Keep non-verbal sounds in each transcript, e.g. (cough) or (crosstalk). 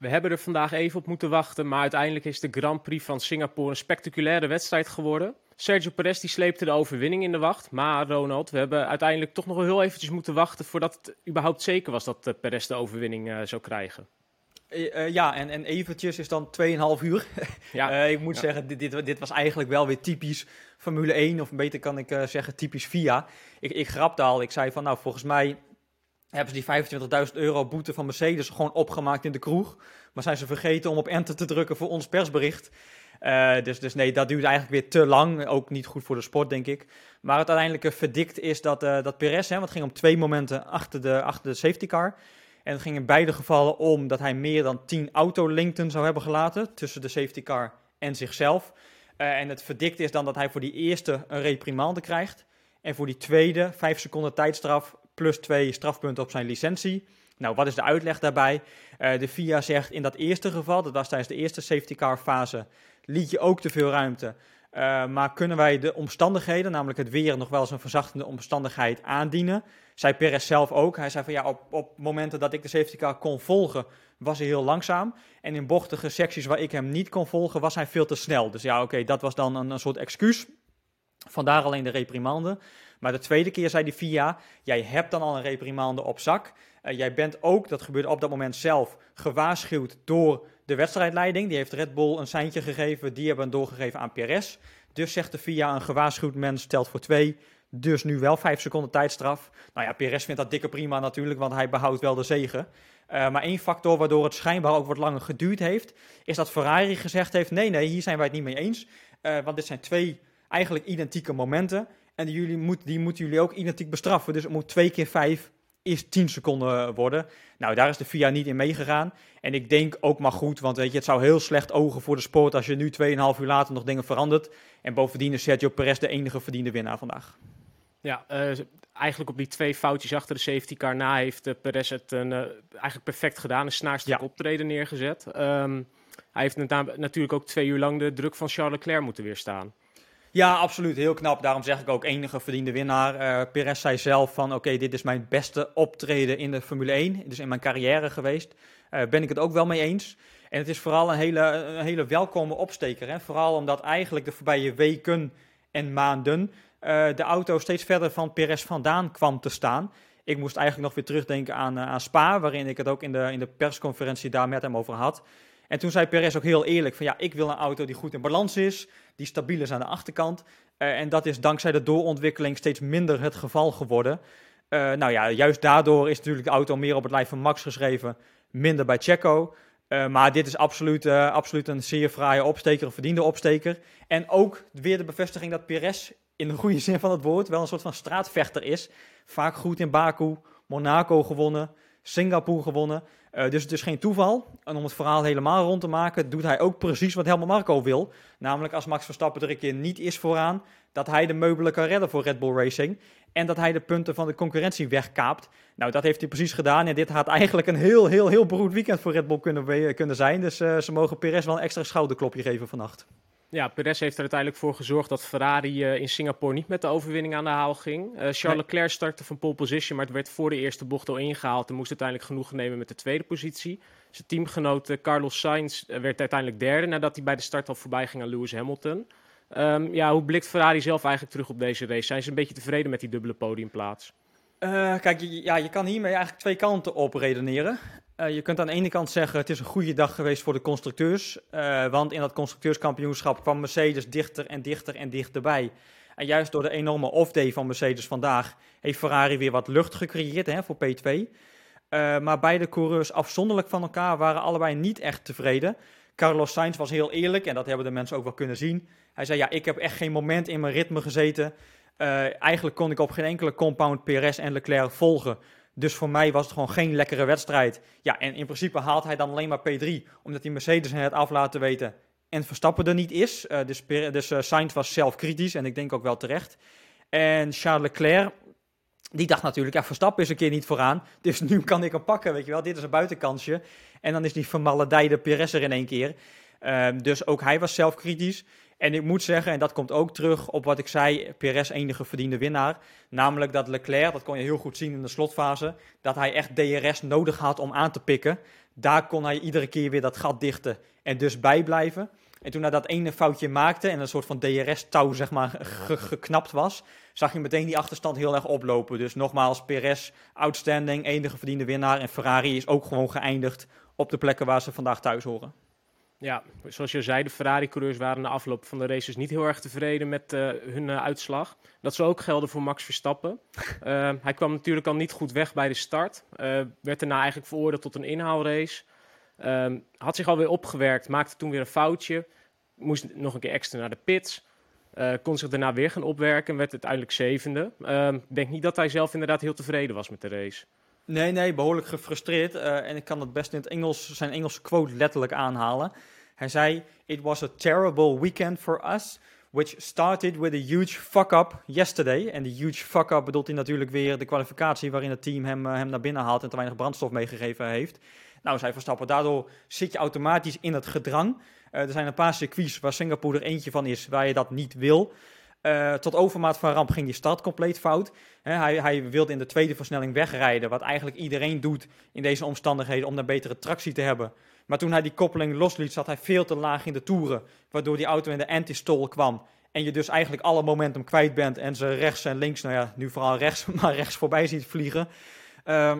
We hebben er vandaag even op moeten wachten, maar uiteindelijk is de Grand Prix van Singapore een spectaculaire wedstrijd geworden. Sergio Perez die sleepte de overwinning in de wacht, maar Ronald, we hebben uiteindelijk toch nog wel heel eventjes moeten wachten voordat het überhaupt zeker was dat uh, Perez de overwinning uh, zou krijgen. Uh, ja, en, en eventjes is dan 2,5 uur. (laughs) Ja. ik moet ja. zeggen, dit, dit, dit, was eigenlijk wel weer typisch Formule 1, of beter kan ik zeggen typisch FIA. Ik, ik grapte al, ik zei van nou volgens mij hebben ze die 25.000 euro boete van Mercedes gewoon opgemaakt in de kroeg. Maar zijn ze vergeten om op enter te drukken voor ons persbericht. Uh, dus, dus nee, dat duurt eigenlijk weer te lang. Ook niet goed voor de sport, denk ik. Maar het uiteindelijke verdikt is dat, uh, dat Perez, hè, want het ging om twee momenten achter de, achter de safety car. En het ging in beide gevallen om dat hij meer dan 10 autolinkten zou hebben gelaten tussen de safety car en zichzelf. Uh, en het verdikt is dan dat hij voor die eerste een reprimande krijgt. En voor die tweede 5 seconden tijdstraf plus 2 strafpunten op zijn licentie. Nou, wat is de uitleg daarbij? Uh, de FIA zegt in dat eerste geval, dat was tijdens de eerste safety car fase, liet je ook te veel ruimte. Uh, maar kunnen wij de omstandigheden, namelijk het weer, nog wel eens een verzachtende omstandigheid aandienen? Zei Perez zelf ook. Hij zei van ja, op, op momenten dat ik de safety car kon volgen, was hij heel langzaam. En in bochtige secties waar ik hem niet kon volgen, was hij veel te snel. Dus ja, oké, dat was dan een, een soort excuus. Vandaar alleen de reprimande. Maar de tweede keer zei de FIA, jij hebt dan al een reprimande op zak. Uh, jij bent ook, dat gebeurde op dat moment zelf, gewaarschuwd door de wedstrijdleiding. Die heeft Red Bull een seintje gegeven, die hebben doorgegeven aan Perez. Dus zegt de FIA, een gewaarschuwd mens stelt voor twee. Dus nu wel vijf seconden tijdstraf. Nou ja, Perez vindt dat dikke prima natuurlijk, want hij behoudt wel de zegen. Uh, maar één factor waardoor het schijnbaar ook wat langer geduurd heeft, is dat Ferrari gezegd heeft: nee, nee, hier zijn wij het niet mee eens. Uh, want dit zijn twee eigenlijk identieke momenten. En die, jullie moet, die moeten jullie ook identiek bestraffen. Dus het moet twee keer vijf is 10 seconden worden. Nou, daar is de FIA niet in meegegaan. En ik denk ook maar goed, want weet je, het zou heel slecht ogen voor de sport als je nu 2,5 uur later nog dingen verandert. En bovendien is Sergio Perez de enige verdiende winnaar vandaag. Ja, uh, eigenlijk op die twee foutjes achter de safety car na heeft uh, Perez het uh, eigenlijk perfect gedaan. Een snaarstuk ja. optreden neergezet. Um, hij heeft natuurlijk ook twee uur lang de druk van Charles Leclerc moeten weerstaan. Ja, absoluut. Heel knap. Daarom zeg ik ook enige verdiende winnaar. Uh, Perez zei zelf van oké, dit is mijn beste optreden in de Formule 1. Dus in mijn carrière geweest. Uh, ben ik het ook wel mee eens. En het is vooral een hele, een hele welkome opsteker. Hè? Vooral omdat eigenlijk de voorbije weken en maanden uh, de auto steeds verder van Perez vandaan kwam te staan. Ik moest eigenlijk nog weer terugdenken aan, aan Spa, waarin ik het ook in de, in de persconferentie daar met hem over had. En toen zei Perez ook heel eerlijk van ja, ik wil een auto die goed in balans is, die stabiel is aan de achterkant. Uh, en dat is dankzij de doorontwikkeling steeds minder het geval geworden. Uh, nou ja, juist daardoor is natuurlijk de auto meer op het lijf van Max geschreven, minder bij Checo. Uh, maar dit is absoluut, absoluut een zeer fraaie opsteker, een verdiende opsteker. En ook weer de bevestiging dat Perez in de goede zin van het woord wel een soort van straatvechter is. Vaak goed in Baku, Monaco gewonnen, Singapore gewonnen. Uh, dus het is geen toeval. En om het verhaal helemaal rond te maken, doet hij ook precies wat Helmut Marco wil. Namelijk als Max Verstappen er een keer niet is vooraan, dat hij de meubelen kan redden voor Red Bull Racing. En dat hij de punten van de concurrentie wegkaapt. Nou, dat heeft hij precies gedaan. En dit had eigenlijk een heel, heel, heel beroerd weekend voor Red Bull kunnen, kunnen zijn. Dus uh, ze mogen Perez wel een extra schouderklopje geven vannacht. Ja, Perez heeft er uiteindelijk voor gezorgd dat Ferrari uh, in Singapore niet met de overwinning aan de haal ging. Uh, Charles nee. Leclerc startte van pole position, maar het werd voor de eerste bocht al ingehaald en moest uiteindelijk genoegen nemen met de tweede positie. Zijn teamgenoot uh, Carlos Sainz werd uiteindelijk derde nadat hij bij de start al voorbij ging aan Lewis Hamilton. Um, ja, hoe blikt Ferrari zelf eigenlijk terug op deze race? Zijn ze een beetje tevreden met die dubbele podiumplaats? kijk, ja, je kan hiermee eigenlijk twee kanten op redeneren. Uh, je kunt aan de ene kant zeggen het is een goede dag geweest voor de constructeurs. Uh, want in dat constructeurskampioenschap kwam Mercedes dichter en dichter en dichterbij. En juist door de enorme off-day van Mercedes vandaag heeft Ferrari weer wat lucht gecreëerd hè, voor P2. Uh, eh, maar beide coureurs afzonderlijk van elkaar waren allebei niet echt tevreden. Carlos Sainz was heel eerlijk en dat hebben de mensen ook wel kunnen zien. Hij zei ja, ik heb echt geen moment in mijn ritme gezeten. eigenlijk kon ik op geen enkele compound PRS en Leclerc volgen. Dus voor mij was het gewoon geen lekkere wedstrijd. Ja, en in principe haalt hij dan alleen maar P3, omdat die Mercedes het af laten weten en Verstappen er niet is. Uh, dus dus uh, Sainz was zelf kritisch en ik denk ook wel terecht. En Charles Leclerc, die dacht natuurlijk, ja, Verstappen is een keer niet vooraan, dus (laughs) nu kan ik hem pakken, weet je wel. Dit is een buitenkansje. En dan is die vermaledijde Perez er in één keer. Uh, dus ook hij was zelf kritisch. En ik moet zeggen, en dat komt ook terug op wat ik zei, Perez enige verdiende winnaar. Namelijk dat Leclerc, dat kon je heel goed zien in de slotfase, dat hij echt DRS nodig had om aan te pikken. Daar kon hij iedere keer weer dat gat dichten en dus bijblijven. En toen hij dat ene foutje maakte en een soort van DRS-touw zeg maar geknapt was, zag je meteen die achterstand heel erg oplopen. Dus nogmaals, Perez, outstanding, enige verdiende winnaar. En Ferrari is ook gewoon geëindigd op de plekken waar ze vandaag thuis horen. Ja, zoals je zei, de Ferrari-coureurs waren na afloop van de races niet heel erg tevreden met uh, hun uh, uitslag. Dat zou ook gelden voor Max Verstappen. Uh, (laughs) hij kwam natuurlijk al niet goed weg bij de start. werd daarna eigenlijk veroordeeld tot een inhaalrace. Ehm, had zich alweer opgewerkt, maakte toen weer een foutje. Moest nog een keer extra naar de pits. kon zich daarna weer gaan opwerken en werd uiteindelijk zevende. Ehm, ik denk niet dat hij zelf inderdaad heel tevreden was met de race. Nee, nee, behoorlijk gefrustreerd. Uh, en ik kan het best in het Engels, zijn Engelse quote letterlijk aanhalen. Hij zei: It was a terrible weekend for us, which started with a huge fuck-up yesterday. En die huge fuck-up bedoelt hij natuurlijk weer de kwalificatie waarin het team hem, uh, hem naar binnen haalt en te weinig brandstof meegegeven heeft. Nou, zij Verstappen, daardoor zit je automatisch in het gedrang. Uh, er zijn een paar circuits waar Singapore er eentje van is waar je dat niet wil. Uh, tot overmaat van ramp ging die start compleet fout. hij, hij, wilde in de tweede versnelling wegrijden, wat eigenlijk iedereen doet in deze omstandigheden om een betere tractie te hebben. Maar toen hij die koppeling losliet, zat hij veel te laag in de toeren, waardoor die auto in de anti-stall kwam. En je dus eigenlijk alle momentum kwijt bent en ze rechts en links, nou ja, nu vooral rechts, (laughs) maar rechts voorbij ziet vliegen. Uh,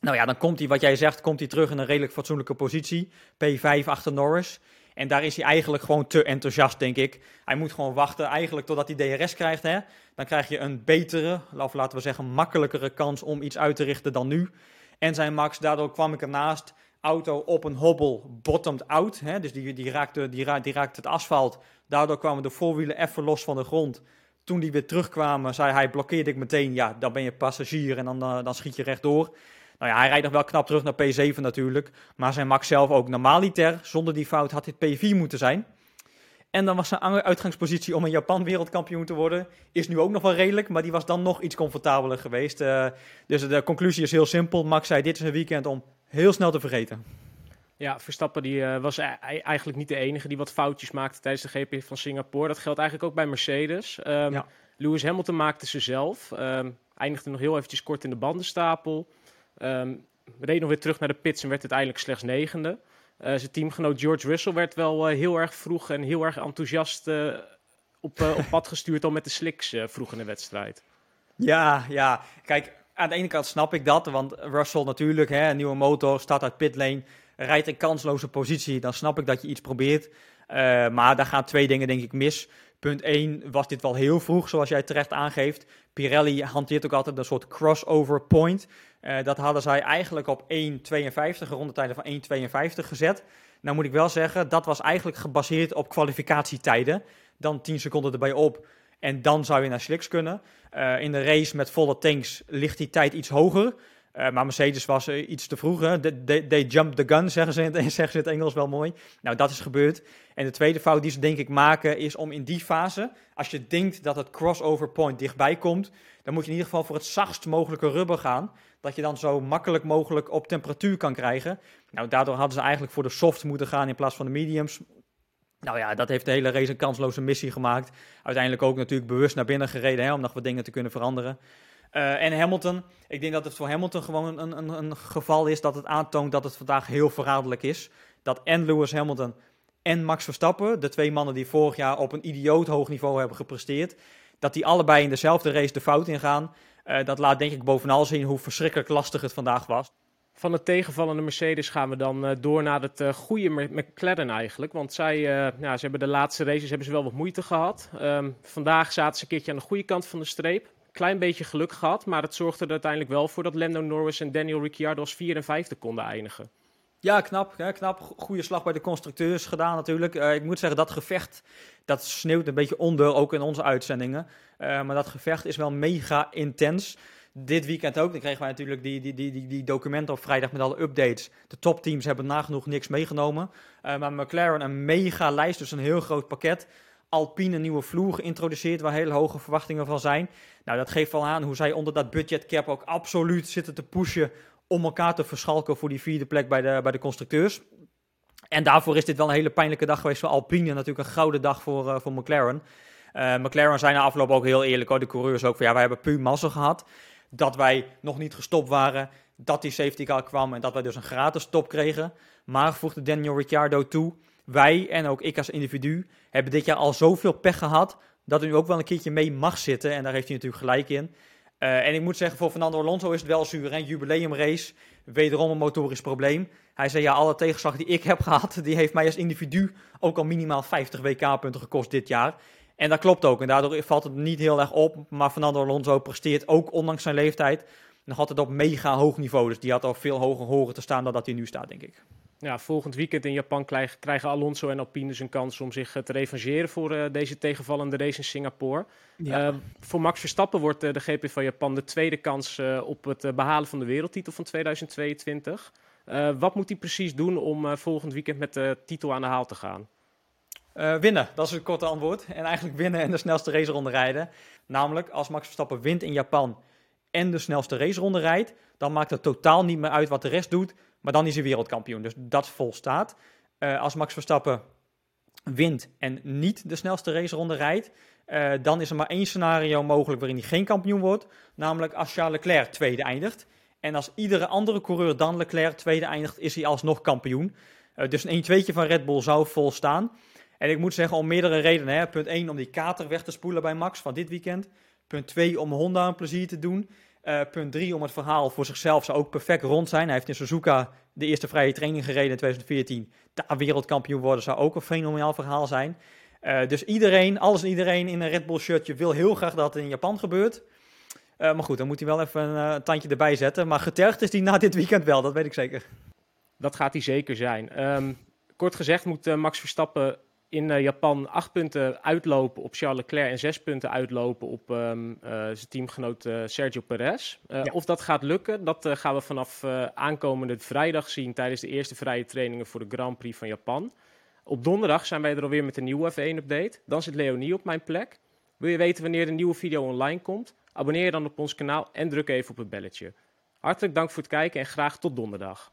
nou ja, dan komt hij, wat jij zegt, komt hij terug in een redelijk fatsoenlijke positie. P5 achter Norris. En daar is hij eigenlijk gewoon te enthousiast, denk ik. Hij moet gewoon wachten eigenlijk totdat hij DRS krijgt. Hè? Dan krijg je een betere, of laten we zeggen makkelijkere kans om iets uit te richten dan nu. En zijn Max, daardoor kwam ik ernaast. Auto op een hobbel, bottomed out. Hè? Dus die, die, raakte, die, het asfalt. Daardoor kwamen de voorwielen even los van de grond. Toen die weer terugkwamen, zei hij, blokkeerde ik meteen. Ja, dan ben je passagier en dan, uh, dan schiet je rechtdoor. Nou ja, hij rijdt nog wel knap terug naar P7 natuurlijk. Maar zijn Max zelf ook normaliter. Zonder die fout had dit P4 moeten zijn. En dan was zijn uitgangspositie om een Japan wereldkampioen te worden. Is nu ook nog wel redelijk, maar die was dan nog iets comfortabeler geweest. Uh, dus de conclusie is heel simpel. Max zei, dit is een weekend om heel snel te vergeten. Ja, Verstappen die, uh, was eigenlijk niet de enige die wat foutjes maakte tijdens de GP van Singapore. Dat geldt eigenlijk ook bij Mercedes. Um, ja. Lewis Hamilton maakte ze zelf. Um, eindigde nog heel eventjes kort in de bandenstapel. Um, reed nog weer terug naar de pits en werd uiteindelijk slechts negende. Uh, zijn teamgenoot George Russell werd wel uh, heel erg vroeg en heel erg enthousiast uh, op, op pad gestuurd al met de slicks vroeg in de wedstrijd. Ja, ja. Kijk, aan de ene kant snap ik dat, want Russell natuurlijk, hè, nieuwe motor, staat uit pitlane, rijdt in kansloze positie. Dan snap ik dat je iets probeert. maar daar gaan twee dingen denk ik mis. Punt 1 was dit wel heel vroeg, zoals jij terecht aangeeft. Pirelli hanteert ook altijd een soort crossover point. Uh, dat hadden zij eigenlijk op 1.52, rondetijden van 1.52 gezet. Nou moet ik wel zeggen, dat was eigenlijk gebaseerd op kwalificatietijden. Dan 10 seconden erbij op en dan zou je naar slicks kunnen. Uh, in de race met volle tanks ligt die tijd iets hoger. Uh, maar Mercedes was uh, iets te vroeg. Hè? They, they jumped the gun, (laughs) zeggen ze, in, ze het Engels wel mooi. Nou, dat is gebeurd. En de tweede fout die ze denk ik maken is om in die fase, als je denkt dat het crossover point dichtbij komt, dan moet je in ieder geval voor het zachtst mogelijke rubber gaan. Dat je dan zo makkelijk mogelijk op temperatuur kan krijgen. Nou, daardoor hadden ze eigenlijk voor de soft moeten gaan in plaats van de mediums. Nou ja, dat heeft de hele race een kansloze missie gemaakt. Uiteindelijk ook natuurlijk bewust naar binnen gereden hè, om nog wat dingen te kunnen veranderen. Uh, en Hamilton, ik denk dat het voor Hamilton gewoon een, een, een geval is dat het aantoont dat het vandaag heel verraderlijk is. Dat en Lewis Hamilton en Max Verstappen, de twee mannen die vorig jaar op een idioot hoog niveau hebben gepresteerd, dat die allebei in dezelfde race de fout ingaan. Uh, dat laat denk ik bovenal zien hoe verschrikkelijk lastig het vandaag was. Van het tegenvallende Mercedes gaan we dan uh, door naar het uh, goede McLaren eigenlijk. Want zij ja, ze hebben de laatste races hebben ze wel wat moeite gehad. Um, vandaag zaten ze een keertje aan de goede kant van de streep klein beetje geluk gehad, maar het zorgde er uiteindelijk wel voor dat Lando Norris en Daniel Ricciardo als vierde en vijfde konden eindigen. Ja, knap. Ja, knap. Goede slag bij de constructeurs gedaan natuurlijk. Uh, ik moet zeggen, dat gevecht, dat sneeuwt een beetje onder, ook in onze uitzendingen. Uh, maar dat gevecht is wel mega intens. Dit weekend ook. Dan kregen wij natuurlijk die, die, die, die, die documenten op vrijdag met alle updates. De topteams hebben nagenoeg niks meegenomen. Uh, maar McLaren een mega lijst, dus een heel groot pakket. Alpine een nieuwe vloer geïntroduceerd waar hele hoge verwachtingen van zijn. Nou, dat geeft wel aan hoe zij onder dat budgetcap ook absoluut zitten te pushen om elkaar te verschalken voor die vierde plek bij de, bij de constructeurs. En daarvoor is dit wel een hele pijnlijke dag geweest voor Alpine. Natuurlijk een gouden dag voor, uh, voor McLaren. Uh, McLaren zijn na afloop ook heel eerlijk, hoor. de coureurs ook van ja, wij hebben puur massa gehad. Dat wij nog niet gestopt waren, dat die safety car kwam en dat wij dus een gratis stop kregen. Maar voegde Daniel Ricciardo toe, wij en ook ik als individu hebben dit jaar al zoveel pech gehad dat u ook wel een keertje mee mag zitten. En daar heeft hij natuurlijk gelijk in. Uh, en ik moet zeggen, voor Fernando Alonso is het wel zuur. Een jubileumrace, wederom een motorisch probleem. Hij zei, ja, alle tegenslag die ik heb (laughs) gehad, die heeft mij als individu ook al minimaal 50 WK-punten gekost dit jaar. En dat klopt ook. En daardoor valt het niet heel erg op. Maar Fernando Alonso presteert ook, ondanks zijn leeftijd, nog altijd op mega hoog niveau. Dus die had al veel hoger horen te staan dan dat hij nu staat, denk ik. Ja, volgend weekend in Japan krijgen Alonso en Alpine dus een kans om zich eh, te revancheren voor uh, deze tegenvallende race in Singapore. Ja. Uh, voor Max Verstappen wordt uh, de GP van Japan de tweede kans op het behalen van de wereldtitel van 2022. wat moet hij precies doen om volgend weekend met de titel aan de haal te gaan? winnen, dat is het korte antwoord. En eigenlijk winnen en de snelste raceronde rijden. Namelijk, als Max Verstappen wint in Japan en de snelste raceronde rijdt, dan maakt het totaal niet meer uit wat de rest doet. Maar dan is hij wereldkampioen. Dus dat volstaat. Uh, als Max Verstappen wint en niet de snelste raceronde rijdt, uh, dan is er maar één scenario mogelijk waarin hij geen kampioen wordt. Namelijk als Charles Leclerc tweede eindigt. En als iedere andere coureur dan Leclerc tweede eindigt, is hij alsnog kampioen. Uh, dus een 1-2'tje van Red Bull zou volstaan. En ik moet zeggen om meerdere redenen. Hè. Punt 1 om die kater weg te spoelen bij Max van dit weekend. Punt 2 om Honda een plezier te doen. Uh, punt 3, om het verhaal voor zichzelf zou ook perfect rond zijn. Hij heeft in Suzuka de eerste vrije training gereden in 2014. Daar wereldkampioen worden zou ook een fenomenaal verhaal zijn. Uh, dus iedereen, alles en iedereen in een Red Bull shirtje wil heel graag dat het in Japan gebeurt. Uh, maar goed, dan moet hij wel even een tandje erbij zetten. Maar getergd is hij na dit weekend wel, dat weet ik zeker. Dat gaat hij zeker zijn. Um, kort gezegd moet Max Verstappen in uh, Japan acht punten uitlopen op Charles Leclerc en zes punten uitlopen op um, uh, zijn teamgenoot uh, Sergio Perez. Ja. Of dat gaat lukken, dat gaan we vanaf aankomende vrijdag zien tijdens de eerste vrije trainingen voor de Grand Prix van Japan. Op donderdag zijn wij er alweer met een nieuwe F1-update. Dan zit Leonie op mijn plek. Wil je weten wanneer de nieuwe video online komt? Abonneer je dan op ons kanaal en druk even op het belletje. Hartelijk dank voor het kijken en graag tot donderdag.